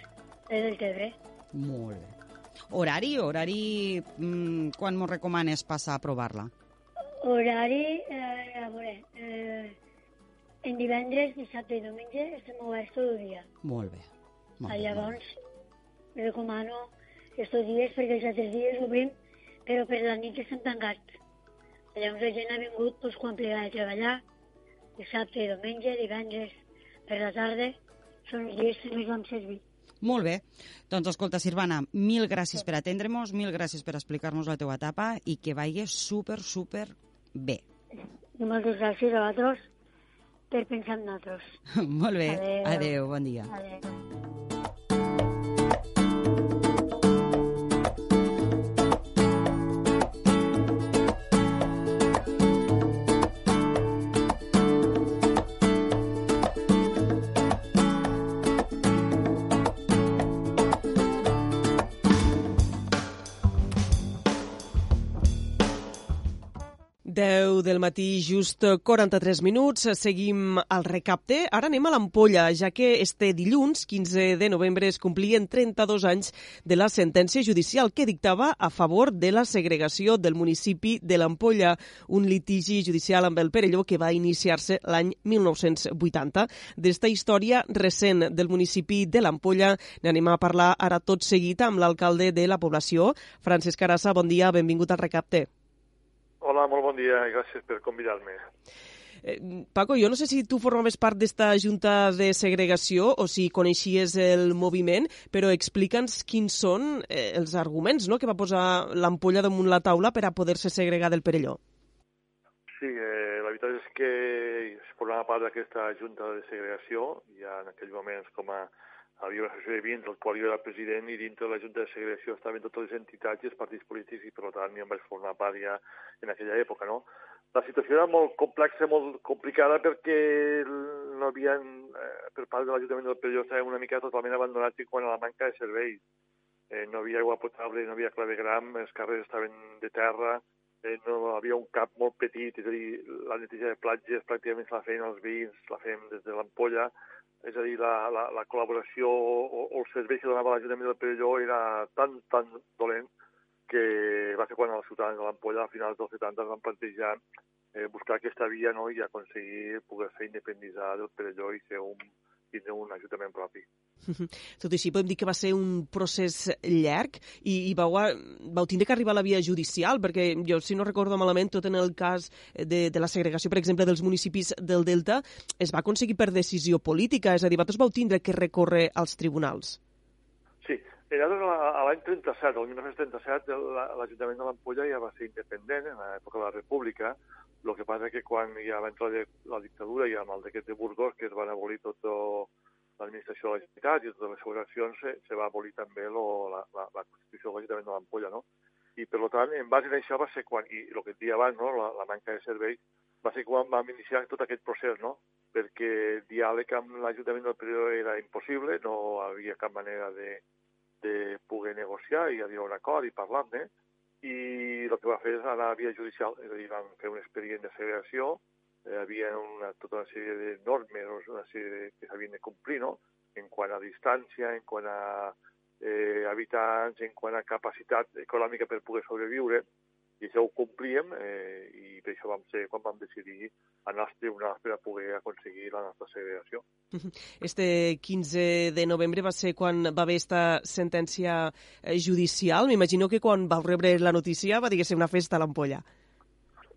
de Deltebre. Molt bé. Horari, horari, mm, quan mos recomanes passar a provar-la? Horari, eh, a veure, eh, en divendres, dissabte i diumenge estem oberts tot el dia. Molt bé. Molt bé, molt Llavors, recomano estos dies perquè els altres dies obrim, però per la nit estem tancats. Llavors la gent ha vingut doncs, quan plega de treballar, dissabte i diumenge, divendres per la tarda, són els dies que més vam servir. Molt bé. Doncs escolta, Sirvana, mil gràcies per atendre-nos, mil gràcies per explicar-nos la teua etapa i que vagi super, super bé. I moltes gràcies a vosaltres per pensar en nosaltres. Molt bé. Adéu. Adéu, bon dia. Adéu. Del matí, just 43 minuts. Seguim al recapte. Ara anem a l'Ampolla, ja que este dilluns, 15 de novembre, es complien 32 anys de la sentència judicial que dictava a favor de la segregació del municipi de l'Ampolla, un litigi judicial amb el Perelló que va iniciar-se l'any 1980. D'esta història recent del municipi de l'Ampolla n'anem a parlar ara tot seguit amb l'alcalde de la població, Francesc Arassa. Bon dia, benvingut al recapte. Hola, molt bon dia i gràcies per convidar-me. Eh, Paco, jo no sé si tu formaves part d'esta junta de segregació o si coneixies el moviment, però explica'ns quins són eh, els arguments no?, que va posar l'ampolla damunt la taula per a poder-se segregar del Perelló. Sí, eh, la veritat és que formava part d'aquesta junta de segregació, ja en aquells moments com a havia una associació de vins, del qual jo era president, i dintre de la junta de segregació estaven totes les entitats i els partits polítics, i per tant jo em vaig formar part ja en aquella època, no? La situació era molt complexa, molt complicada, perquè no havien, eh, per part de l'Ajuntament del Perelló, estàvem una mica totalment abandonats i quan a la manca de serveis. Eh, no havia aigua potable, no havia clavegram, els carrers estaven de terra, eh, no havia un cap molt petit, és a dir, la neteja de platges pràcticament se la feien els veïns, la fèiem des de l'ampolla, és a dir, la, la, la col·laboració o, o el servei que donava l'Ajuntament del Perelló era tan, tan dolent que va ser quan els ciutadans de l'ampolla a finals dels 70 es van plantejar eh, buscar aquesta via no, i aconseguir poder ser independitzar del Perelló i ser un, tindre un ajuntament propi. Tot i així podem dir que va ser un procés llarg i, i vau, a- vau tindre que arribar a la via judicial, perquè jo, si no recordo malament, tot en el cas de, de la segregació, per exemple, dels municipis del Delta, es va aconseguir per decisió política, és a dir, vosaltres vau tindre que recórrer als tribunals. Sí, era a l'any 37, el 1937, la- l'Ajuntament de l'Ampolla ja va ser independent en l'època de la República, el que passa que quan ja va entrar la dictadura i amb el decret de Burgos, que es van abolir tot l'administració de la Generalitat i totes les segregacions, se, se va abolir també lo, la, la, la Constitució l'Ajuntament de l'Ampolla, no? I, per tant, en base a això va ser quan, i el que et deia abans, no? la, la manca de serveis, va ser quan vam iniciar tot aquest procés, no? perquè diàleg amb l'Ajuntament del Perelló era impossible, no havia cap manera de, de poder negociar i arribar a un acord i parlar-ne, i el que va fer és anar a via judicial, és a dir, van fer un expedient de segregació, eh, havia una, tota una sèrie de normes, una sèrie de, que s'havien de complir, no?, en quant a distància, en quant a eh, habitants, en quant a capacitat econòmica per poder sobreviure, i això ho complíem eh, i per això vam ser quan vam decidir anar als tribunals per a poder aconseguir la nostra segregació. Este 15 de novembre va ser quan va haver esta sentència eh, judicial. M'imagino que quan vau rebre la notícia va dir que ser una festa a l'ampolla.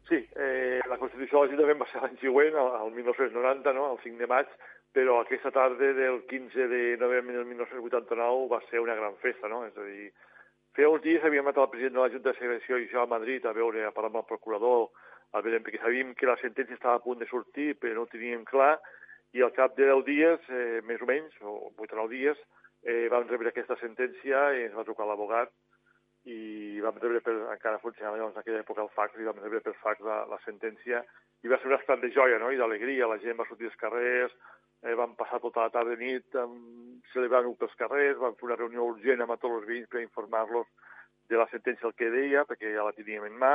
Sí, eh, la Constitució de l'Ajuntament va ser l'any següent, el 1990, no? el 5 de maig, però aquesta tarda del 15 de novembre del 1989 va ser una gran festa, no? És a dir, feia uns dies havíem anat al president de la Junta de Segregació i jo a Madrid a veure, a parlar amb el procurador, a veure, perquè sabíem que la sentència estava a punt de sortir, però no ho teníem clar, i al cap de 10 dies, eh, més o menys, o 8 o 9 dies, eh, vam rebre aquesta sentència i ens va trucar l'abogat i vam rebre per, encara funcionava llavors en aquella època el fax, i vam rebre per fax la, la sentència, i va ser un estat de joia no? i d'alegria, la gent va sortir als carrers, eh, vam passar tota la tarda i nit um, celebrant-ho pels carrers, vam fer una reunió urgent amb tots els veïns per informar-los de la sentència el que deia, perquè ja la teníem en mà,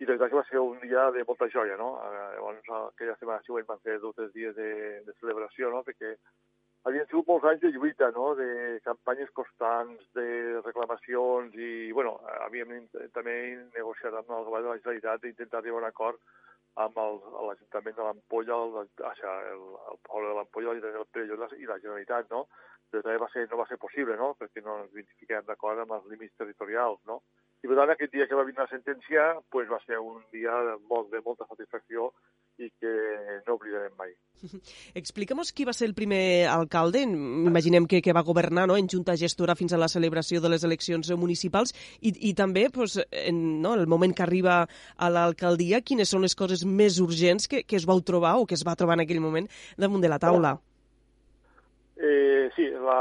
i la veritat que va ser un dia de molta joia, no? Eh, llavors, aquella setmana següent van fer dos o tres dies de, de celebració, no? Perquè havien sigut molts anys de lluita, no? de campanyes constants, de reclamacions i, bueno, havíem també negociat amb el govern de la Generalitat d'intentar arribar a un acord amb l'Ajuntament de l'Ampolla, el, el, el poble de l'Ampolla, el Perelló i la Generalitat, no? Però també va ser, no va ser possible, no?, perquè no ens identifiquem d'acord amb els límits territorials, no? I per tant, aquest dia que va venir la sentència pues, va ser un dia de, molt, de molta satisfacció i que no oblidarem mai. Explica'm qui va ser el primer alcalde, imaginem que, que va governar no, en junta gestora fins a la celebració de les eleccions municipals i, i també pues, en no, el moment que arriba a l'alcaldia, quines són les coses més urgents que, que es vau trobar o que es va trobar en aquell moment damunt de la taula? Eh, sí, la,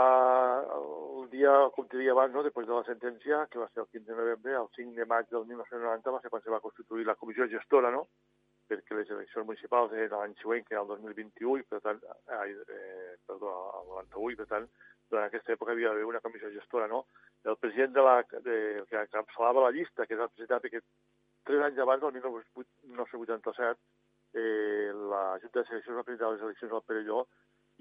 el dia, com te dia abans, no, després de la sentència, que va ser el 15 de novembre, el 5 de maig del 1990 va ser quan se va constituir la comissió gestora, no?, perquè les eleccions municipals eren l'any següent, que era el 2021, i per tant, eh, perdó, el 98, per tant, durant aquesta època havia d'haver una comissió gestora, no? El president de la, de, que encapçalava la llista, que era el president perquè tres anys abans, el 1987, eh, la Junta de Seleccions va presentar les eleccions al Perelló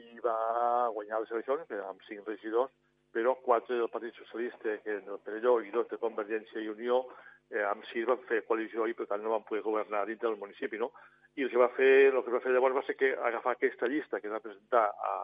i va guanyar les eleccions amb cinc regidors, però quatre del Partit Socialista, que del Perelló, i dos de Convergència i Unió, eh, amb sis van fer coalició i per tant no van poder governar dins del municipi, no? I el que va fer, el que va fer llavors va ser que agafar aquesta llista que va presentar a,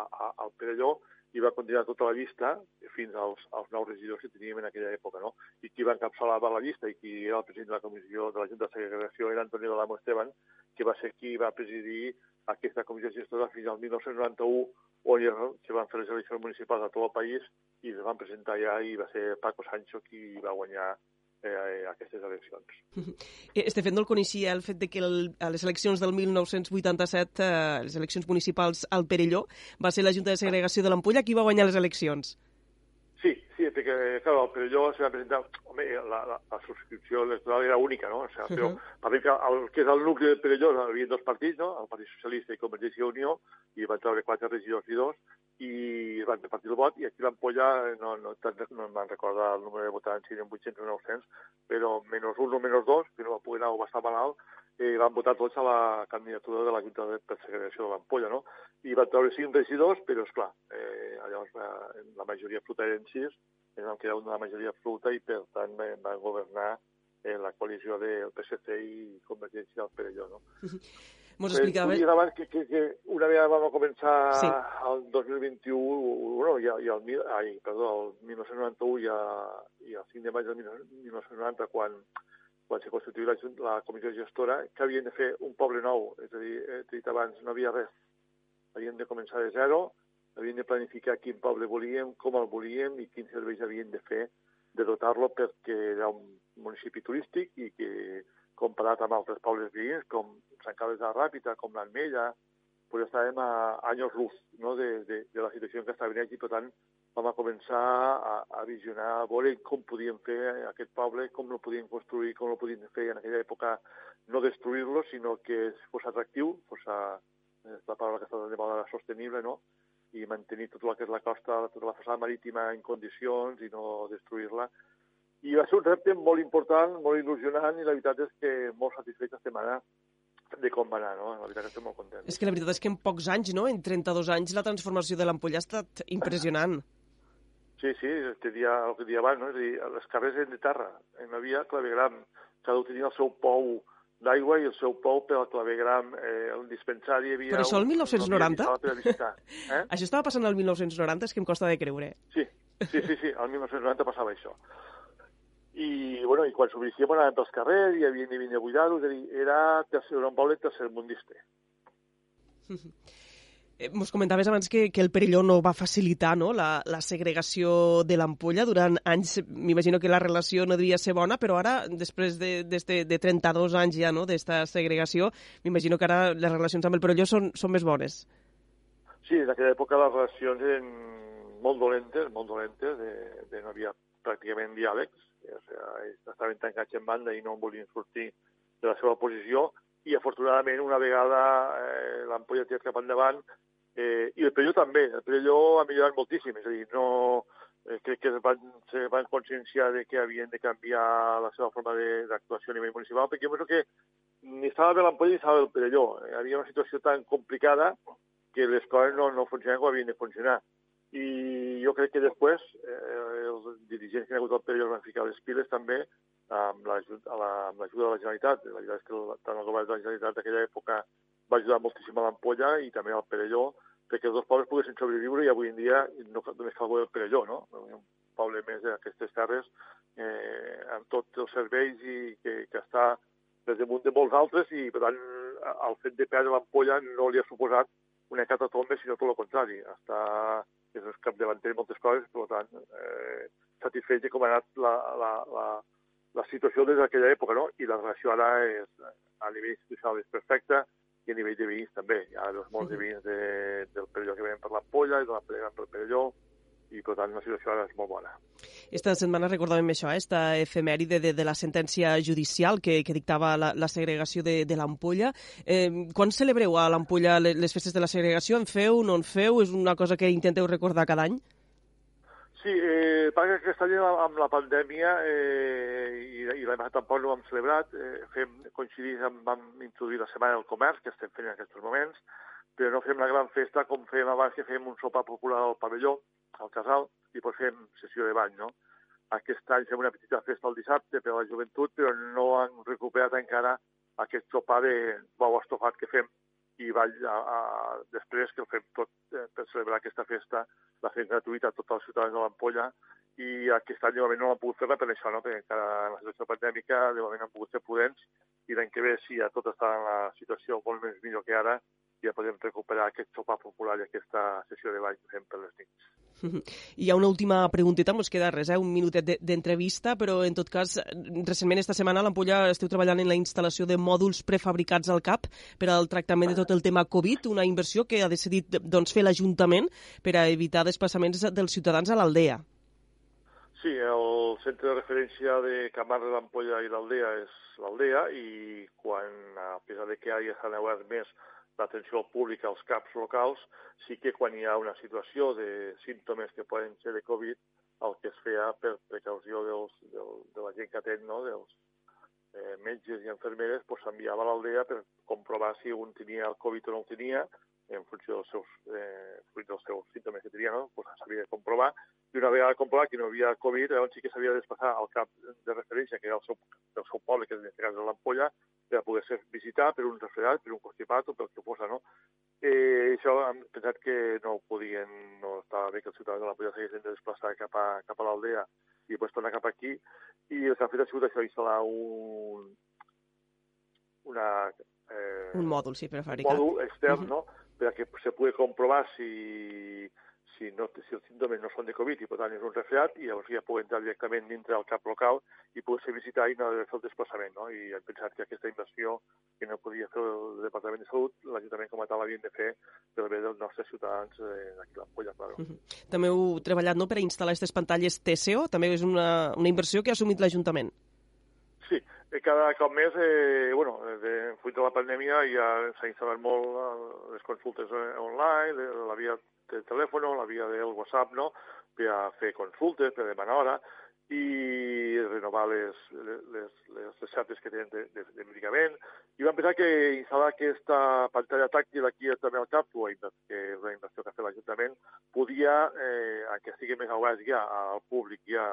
a, a, al Perelló i va continuar tota la llista fins als, als nous regidors que teníem en aquella època, no? I qui va encapçalar la llista i qui era el president de la comissió de la Junta de Segregació era Antonio Dalamo Esteban, que va ser qui va presidir aquesta comissió gestora fins al 1991, on se van fer les eleccions municipals a tot el país i es van presentar ja i va ser Paco Sancho qui va guanyar eh, aquestes eleccions. Este fet no el coneixia, el fet de que el, a les eleccions del 1987, eh, les eleccions municipals al Perelló, va ser la Junta de Segregació de l'Ampolla qui va guanyar les eleccions. Sí, sí, perquè, clar, el Perelló se va presentar... Home, la, la, la subscripció electoral era única, no? O sea, uh -huh. però uh -huh. que el que és el nucli del Perelló hi havia dos partits, no? El Partit Socialista i Convergència i Unió, i van treure quatre regidors i dos, i van repartir el vot, i aquí l'ampolla, no, no, no em van recordar el número de votants, si eren 800 o 900, però menys un o menys dos, que no va poder anar bastant malalt, eh, van votar tots a la candidatura de la Junta de Segregació de l'Ampolla, no? I van treure cinc regidors, però, és clar, eh, llavors va, la majoria absoluta ens vam quedar una majoria absoluta i, per tant, van governar eh, la coalició del PSC i Convergència del Perelló, no? Mos explicava... Eh, abans que, que, que una vegada vam començar sí. el 2021, bueno, i, i el, ai, perdó, el 1991 i, a, i el 5 de maig del 1990, quan, quan se constituï la, la comissió gestora, que havien de fer un poble nou, és a dir, he dit abans, no havia res. Havien de començar de zero, havien de planificar quin poble volíem, com el volíem i quins serveis havien de fer de dotar-lo perquè era un municipi turístic i que comparat amb altres pobles veïns, com Sant Carles de la Ràpita, com l'Almella, pues estàvem a anys luz no? de, de, de la situació en què estava aquí, per tant, vam a començar a, a visionar, a veure com podíem fer aquest poble, com no podíem construir, com no podíem fer en aquella època, no destruir-lo, sinó que fos atractiu, fos, a, és la paraula que està de moda sostenible, no? I mantenir tot el que és la costa, tota la façana marítima en condicions i no destruir-la. I va ser un repte molt important, molt il·lusionant, i la veritat és que molt satisfet estem ara de com va anar, no? La veritat que estem molt contents. És que la veritat és que en pocs anys, no? En 32 anys, la transformació de l'ampolla ha estat impressionant. Sí, sí, el que dia, el que dia abans, no? És a dir, les carrers eren de terra, hi havia clavegram, cada un tenia el seu pou d'aigua i el seu pou per al clavegram, eh, el dispensari... Hi havia Però això el un- 1990? un visitar. Eh? Això estava passant el 1990, és que em costa de creure. Sí, sí, sí, sí, el 1990 passava això. I, bueno, i quan s'obríem anàvem pels carrers, hi havia ni vinc a buidar-ho, és a dir, era, tercer, era un poble tercermundista. Eh, Mos comentaves abans que, que el Perelló no va facilitar no, la, la segregació de l'ampolla durant anys. M'imagino que la relació no devia ser bona, però ara, després de, de, de 32 anys ja no, d'esta segregació, m'imagino que ara les relacions amb el Perelló són, són més bones. Sí, en aquella època les relacions eren molt dolentes, molt dolentes, de, de no havia pràcticament diàlegs, o sigui, estaven tancats en banda i no en volien sortir de la seva posició, i afortunadament una vegada eh, l'ampolla tirat cap endavant, eh, i el Perelló també, el Perelló ha millorat moltíssim, és a dir, no, eh, crec que van, se van conscienciar de que havien de canviar la seva forma d'actuació a nivell municipal, perquè jo penso que ni estava bé l'ampolla ni estava bé el Perelló. Hi havia una situació tan complicada que les coses no, no funcionaven com havien de funcionar. I jo crec que després eh, els dirigents que han hagut al Perelló van ficar les piles també amb l'ajuda la, de la Generalitat. La veritat és que el, tant el govern de la Generalitat d'aquella època va ajudar moltíssim a l'Ampolla i també al Perelló perquè els dos pobles poguessin sobreviure i avui en dia no només cal veure el Perelló, no? Un poble més d'aquestes terres eh, amb tots els serveis i que, que està des damunt de molts altres i, per tant, el fet de perdre l'ampolla no li ha suposat una catatombe, sinó tot el contrari. Està, és el capdavanter de moltes coses, per tant, eh, satisfet de com ha anat la, la, la, la situació des d'aquella època, no? I la relació ara és, a nivell institucional és perfecta i a nivell de veïns també. Hi ha doncs, molts de veïns de, del Perelló que venen per l'ampolla i de l'ampolla pel Perelló i, per tant, la situació ara és molt bona. Esta setmana recordàvem això, eh, esta efemèride de, de la sentència judicial que, que dictava la, la segregació de, de l'ampolla. Eh, quan celebreu a l'ampolla le- les festes de la segregació? En feu, no en feu? És una cosa que intenteu recordar cada any? Sí, eh, perquè aquest any amb la pandèmia eh, i, i l'any passat tampoc no ho hem celebrat, eh, fem, coincidint amb, vam introduir la Setmana del Comerç, que estem fent en aquests moments, però no fem la gran festa com fèiem abans, que fèiem un sopar popular al pavelló, al casal, i després fem sessió de bany, no? Aquest any fem una petita festa el dissabte per a la joventut, però no han recuperat encara aquest sopar de bou estofat que fem i ball a, a, després que el fem tot eh, per celebrar aquesta festa, la fem gratuïta a tots els ciutadans de l'Ampolla i aquest any de moment no l'han pogut fer per això, no? perquè encara en la situació pandèmica de moment han pogut ser prudents i l'any que ve, si ja tot està en la situació molt més millor que ara, ja podem recuperar aquest sopar popular i aquesta sessió de ball que fem per les nits. Hi ha una última pregunteta, mos queda res, eh? un minutet de- d'entrevista, però en tot cas, recentment esta setmana a l'Ampolla esteu treballant en la instal·lació de mòduls prefabricats al CAP per al tractament de tot el tema Covid, una inversió que ha decidit doncs, fer l'Ajuntament per a evitar desplaçaments dels ciutadans a l'aldea. Sí, el centre de referència de Camarles, l'Ampolla i l'Aldea és l'Aldea i quan, a pesar de que ja s'han obert més l'atenció al públic als CAPs locals, sí que quan hi ha una situació de símptomes que poden ser de Covid, el que es feia per precaució dels, del, de la gent que atén, no? dels eh, metges i infermeres, pues, s'enviava a l'aldea per comprovar si un tenia el Covid o no el tenia, en funció dels seus, eh, fruit dels seus símptomes que tenia, no? pues, s'havia de comprovar, i una vegada comprovat que no hi havia Covid, llavors sí que s'havia de desplaçar al cap de referència, que era el seu, el seu poble, que en aquest cas era l'Ampolla, per a poder ser visitar per un refredat, per un constipat o pel que fos, no? Eh, això hem pensat que no podien, no estava bé que els ciutadans de l'Ampolla s'haguessin de desplaçar cap a, cap a l'aldea i després tornar cap aquí, i el que han fet ha sigut això, instal·lar un, una, eh, Un mòdul, sí, prefabricat. mòdul extern, Mhm. no?, per a que se pugui comprovar si, si, no, si els símptomes no són de Covid i per tant és un resfriat i llavors ja pugui entrar directament dintre del cap local i poder ser visitar i no haver de fer el desplaçament, no? I hem pensat que aquesta inversió que no podia fer el Departament de Salut, l'Ajuntament com a tal l'havien de fer per bé dels nostres ciutadans eh, d'aquí l'Ampolla, claro. També heu treballat no, per a instal·lar aquestes pantalles TCO, també és una, una inversió que ha assumit l'Ajuntament. Sí, eh, cada cop més, eh, bueno, de, fruit de la pandèmia ja s'ha instal·lat molt eh, les consultes eh, online, la via de telèfon, la via del WhatsApp, no?, per a fer consultes, per a demanar hora, i renovar les, les, les receptes que tenen de, de, de medicament. I vam pensar que instal·lar aquesta pantalla tàctil aquí també al CAP, que és una inversió que ha fet l'Ajuntament, podia, eh, que estigui més obert ja al públic i ja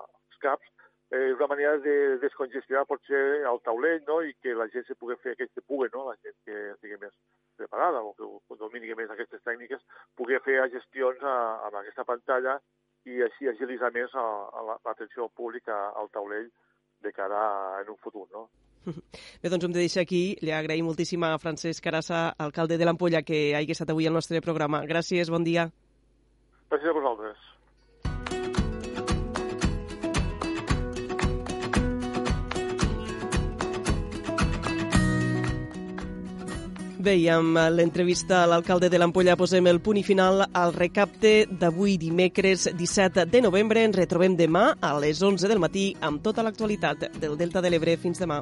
als CAPs, eh, una manera de descongestionar potser el taulell no? i que la gent se pugui fer aquell que pugui, no? la gent que estigui més preparada o que domini més aquestes tècniques, pugui fer gestions a, amb aquesta pantalla i així agilitzar més l'atenció al públic al taulell de cara a, en un futur, no? Bé, doncs hem de deixar aquí. Li agraïm moltíssim a Francesc Carassa, alcalde de l'Ampolla, que hagi estat avui al nostre programa. Gràcies, bon dia. Gràcies a vosaltres. Bé, i amb l'entrevista a l'alcalde de l'Ampolla posem el punt i final al recapte d'avui dimecres 17 de novembre. Ens retrobem demà a les 11 del matí amb tota l'actualitat del Delta de l'Ebre. Fins demà.